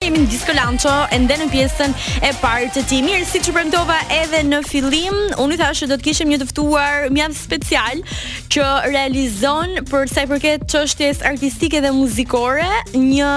Jemi në Disco Lancho, ende në pjesën e parë të tij. Mirë, siç e premtova edhe në fillim, unë i thashë do të kishim një të ftuar mjaft special që realizon për sa i përket çështjes artistike dhe muzikore një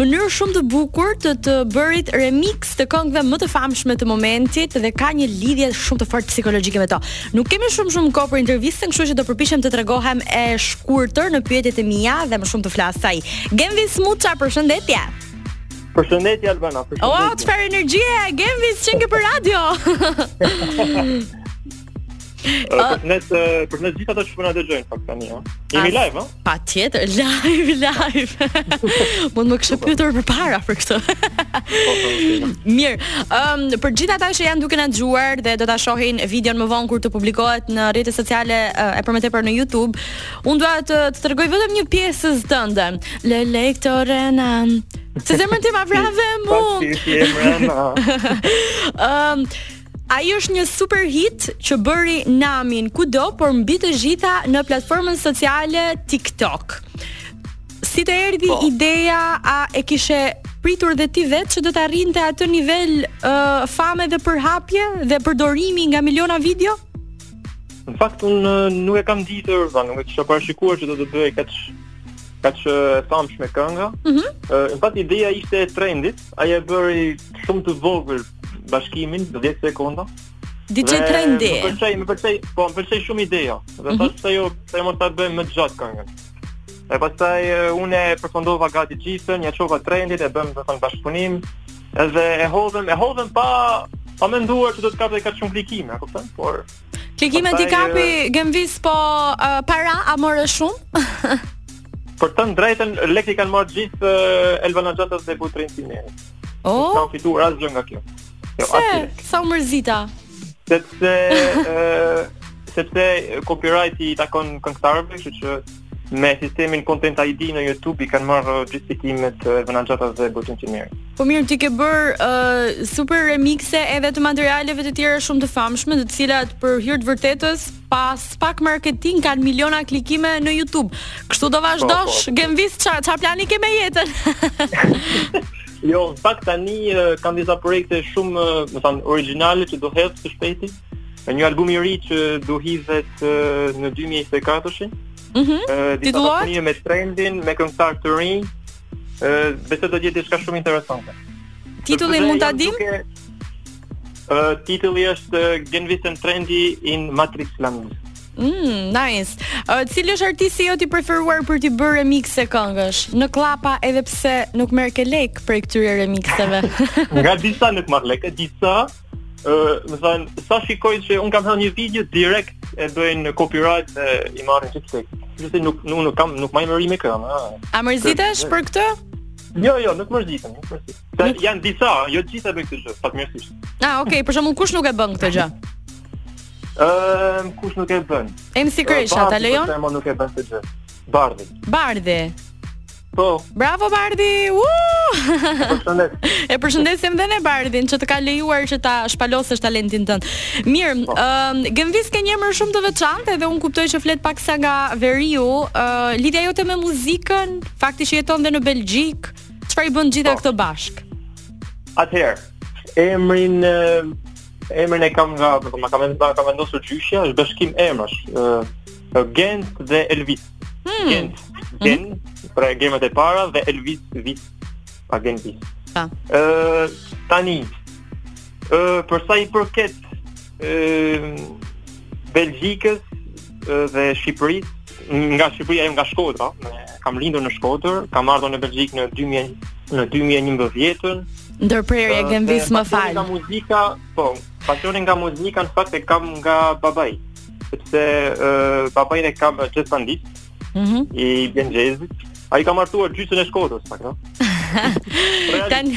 mënyrë shumë të bukur të të bërit remix të këngëve më të famshme të momentit dhe ka një lidhje shumë të fortë psikologjike me to. Nuk kemi shumë shumë kohë për intervistën, kështu që do përpiqem të tregohem e shkurtër në pyetjet e mia dhe më shumë të flasë ai. Genvis Muça, përshëndetje. Përshëndetje Albana, përshëndetje. Wow, çfarë energjie, Genvis, qenke për radio. Përshëndet, përshëndet gjithë ata që po na dëgjojnë pak tani, ha. Jemi live, hë? Patjetër, live, live. Mund më kishe pyetur përpara për këtë. Mirë, um, për gjithë ata që janë duke na dëgjuar dhe do ta shohin videon më vonë kur të publikohet në rrjetet sociale uh, e për më tepër në Youtube, unë dua të të tregoj vetëm një pjesë së tënde. Le lej këto rrena, se zemrën ti ma vrave mu. Patjetër, Ai është një super hit që bëri namin kudo, por mbi të gjitha në platformën sociale TikTok. Si të erdhi po. ideja, a e kishe pritur dhe ti vetë që do të arrinte atë nivel uh, fame dhe përhapje dhe përdorimi nga miliona video? Në fakt, unë nuk e kam ditur, pra nuk e kisha parashikuar që do të bëhej kaq kaq e famshme kënga. Mm -hmm. uh, në fakt, ideja ishte e Trendit, ai e bëri shumë të vogël bashkimin, 10 sekonda. DJ Trendi. Më pëlqej, më pëlqej, po më pëlqej shumë ideja. Dhe mm -hmm. pastaj jo, pse mos ta bëjmë më të gjatë këngën. E pastaj unë e përfundova gati gjithën, ja çova Trendit e bëmë vetë një bashkëpunim. Edhe e hodhëm, e hodhëm pa pa menduar se do të kapte kaq shumë klikime, a kupton? Po klikime ti kapi e... Genvis po uh, para a more shumë? Për të drejtën, lekët i kanë marrë gjithë uh, Elvana Gjata dhe Butrint Imeri. O? Oh? Nuk kam fituar asgjë nga kjo. Jo, pse, sa u mërzita? Sepse, sepse copyright i takon këngëtarëve, kështu që me sistemin Content ID në YouTube i kanë marrë gjithë fitimet Elvana Gjata dhe Butrint Imeri. Po mirë, ti ke bërë uh, super remixe edhe të materialeve të tjera shumë të famshme, të cilat për hir të vërtetës pas pak marketing kanë miliona klikime në YouTube. Kështu do vazhdosh, po, po. Genvis çfarë ça plani ke me jetën? jo, në fakt tani kam disa projekte shumë, domethënë, origjinale që do hedh së shpejti. Një album i ri që do hidhet në 2024-ën. Mhm. Mm uh, disa bashkëpunime me Trendin, me këngëtarë të rinj. Ëh, uh, besoj do të jetë diçka shumë interesante. Titullin mund ta dim? Duke... Uh, titulli është uh, Genvis and Trendy in Matrix Land. Mm, nice. Uh, cili është artisti jot i preferuar për t'i bërë remixe këngësh? Në klapa edhe pse nuk merrke lek prej këtyre remixeve. Nga disa nuk marr lek, disa ë, uh, me thënë, sa shikoj se un kam hedhë një video direkt e bëjnë copyright dhe i marrin çik tek. Gjithsesi nuk nuk nuk kam nuk më mëri me këngë. A mërzitesh për këtë? Jo, jo, nuk mërzitem, nuk mërzitem. Sa nuk... janë disa, jo të gjitha e bëjnë këtë gjë, fatmirësisht. Ah, okay, për shembull kush nuk e bën këtë gjë? Ëm, kush nuk e bën? MC Kresha, ta lejon? Po, nuk e bën këtë gjë. Bardhi. Bardhi. Po. Bravo Bardhi. Përshëndet. e përshëndesim dhe ne Bardhin që të ka lejuar që ta shpalosësh talentin tënd. Mirë, po. ëm po. Genvis, ke një emër shumë të veçantë dhe un kuptoj që flet paksa nga veriu. Ë uh, lidhja jote me muzikën, fakti që jeton dhe në Belgjikë, Çfarë i bën gjitha po. këto bashk? Atëherë, emrin emrin e kam nga, domethënë ma ka vendosur gjyshja, është bashkim emrash, ë Gent dhe Elvis. Hmm. Gent, hmm. Gent, mm -hmm. pra germat e para dhe Elvis, Vis, pra Genvis. Ë tani, ë për sa i përket Belgjikës dhe Shqipërisë, nga Shqipëria jam nga Shkodra, me, kam lindur në Shkodër, kam ardhur në Belgjikë në 2000 në 2011-ën. Ndërpritet, Genvis, më fal. Nga muzika, po, pasionin nga muzika në fakt e kam nga babai, sepse uh, babai e kam gjithë pandit, Mhm. I Gengjezit. Ai ka martuar gjysën e Shkodrës, pak, no? Tan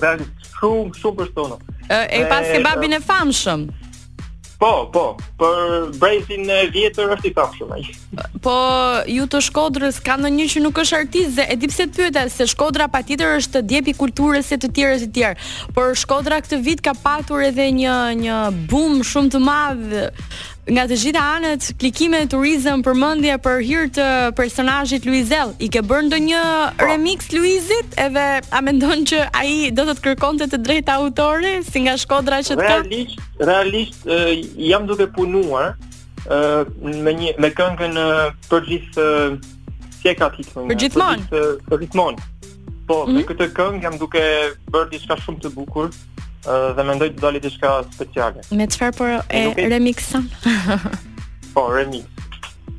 realisht shumë shumë për stonë. E paske babin e famshëm. Po, po, për brezin e vjetër është i famshëm ai. Po, ju të Shkodrës ka ndonjë që nuk është artist dhe e di pse të pyeta se Shkodra patjetër është djep i kulturës e të tjerë e të tjerë. Por Shkodra këtë vit ka patur edhe një një boom shumë të madh Nga të gjitha anët, klikime, turizëm, përmendje për hir të personazhit Luiz Ejlli. I ke bërë ndonjë po. remix Luizit? Edhe a mendon që ai do të të kërkonte të drejta autore si nga Shkodra që të ka? Realisht, realisht jam duke punuar me një me këngën për gjithë si e ka titullin. Për gjithmonë. Për gjithmonë. Po, mm -hmm. me mhm. këtë këngë jam duke bërë diçka shumë të bukur. dhe mendoj të dalë diçka speciale. Me çfarë po e okay. remixon? po, remix.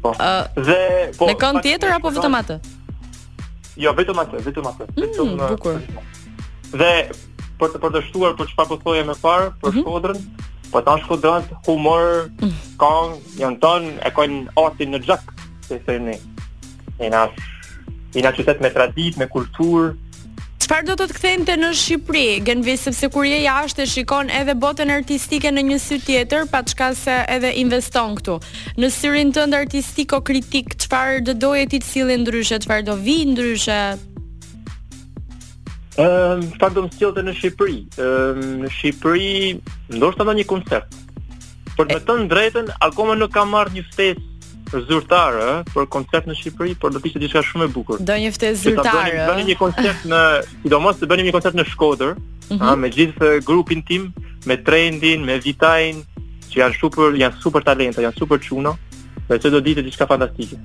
Po. Uh, dhe po me këngë tjetër apo vetëm atë? Jo, vetëm atë, vetëm atë. Mm, vetëm mm, bukur. Dhe për të për të shtuar për çfarë po thoje më parë për mm -hmm. Shkodrën, po ata shkodranët humor, mm. kanë janë të tanë e kanë artin në gjak, si me thënë. Jena qytet me tradit, me kultur. Çfarë do të të kthente në Shqipëri, Genvi, sepse kur je jashtë e shikon edhe botën artistike në një sy tjetër, pa çka se edhe investon këtu. Në syrin tënd artistiko kritik, çfarë do doje ti të sillje ndryshe, çfarë do vije ndryshe? Ehm, çfarë do të sillja në Shqipëri? Ehm, në Shqipëri ndoshta ndonjë koncert. Për të thënë të drejtën, akoma nuk kam marrë një ftesë zyrtare ë për koncert në Shqipëri, por do të ishte diçka shumë e bukur. Do një ftesë zyrtare. Do të bënim një koncert në, sidomos të bënim një koncert në Shkodër, mm -hmm. me gjithë grupin tim, me Trendin, me Vitain, që janë super, janë super talenta, janë super çuna. Dhe do të ishte diçka fantastike.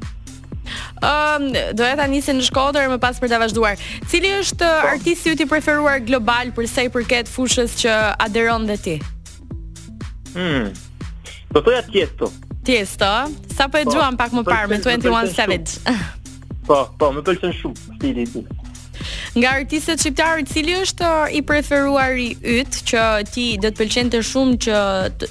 Ëm, um, doja ta nisnim në Shkodër më pas për ta vazhduar. Cili është po. artisti yt i preferuar global për sa i përket fushës që aderon dhe ti? Hmm. Do thoja Tiesto. Tiesto, sapo e po, dëgjuam pak më parë me 21 Savage. Po, po, më pëlqen shumë stili i tij. Nga artistët shqiptarë, cili është uh, i preferuari yt që ti do të pëlqente shumë që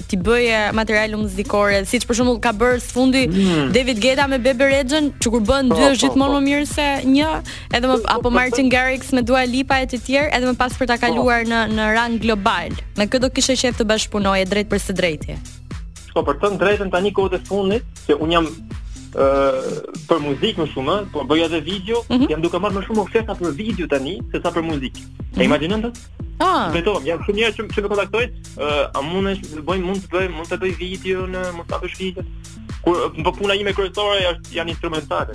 t'i bëje materiale muzikore, siç për shembull ka bërë së fundi mm. David Guetta me Bebe Rexhën, që kur bën po, dy është po, gjithmonë po. më mirë se një. Edhe më apo Martin Garrix me Dua Lipa e të tjerë, edhe më pas për ta po. kaluar në në rang global. Me kë do kishe qejf të bashkëpunoje drejtpërsëdrejti? Po për të thënë të drejtën tani kohët e fundit që un jam ë për muzikë më shumë, po bëj edhe video, mm -hmm. jam duke marrë më shumë oferta për video tani se sa për muzikë. Mm -hmm. E mhm. imagjinon ti? Ah. Vetëm, janë shumë njerëz që më kontaktojnë, ë a mundesh të bëj mund të bëj mund të bëj video në mund ta bësh video. Kur po puna ime kryesore është janë instrumentale.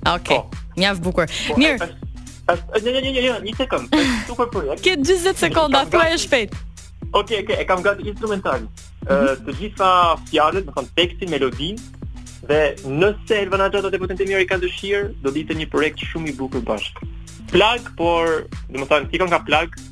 Okej. Okay. Po. Mjaft bukur. Po, Mirë. Është një një një një një sekond. Super projekt. Ke 40 sekonda, thuaje shpejt. Okej, okay, okay, e kam gati instrumental. Ë, mhm. të gjitha fjalët, domethënë tekstin, melodinë dhe nëse Elvana Gjata dhe Butrint Imeri kanë dëshirë, do të ishte një projekt shumë i bukur bashkë. Plagë, por, domethënë, tipo nga plagë,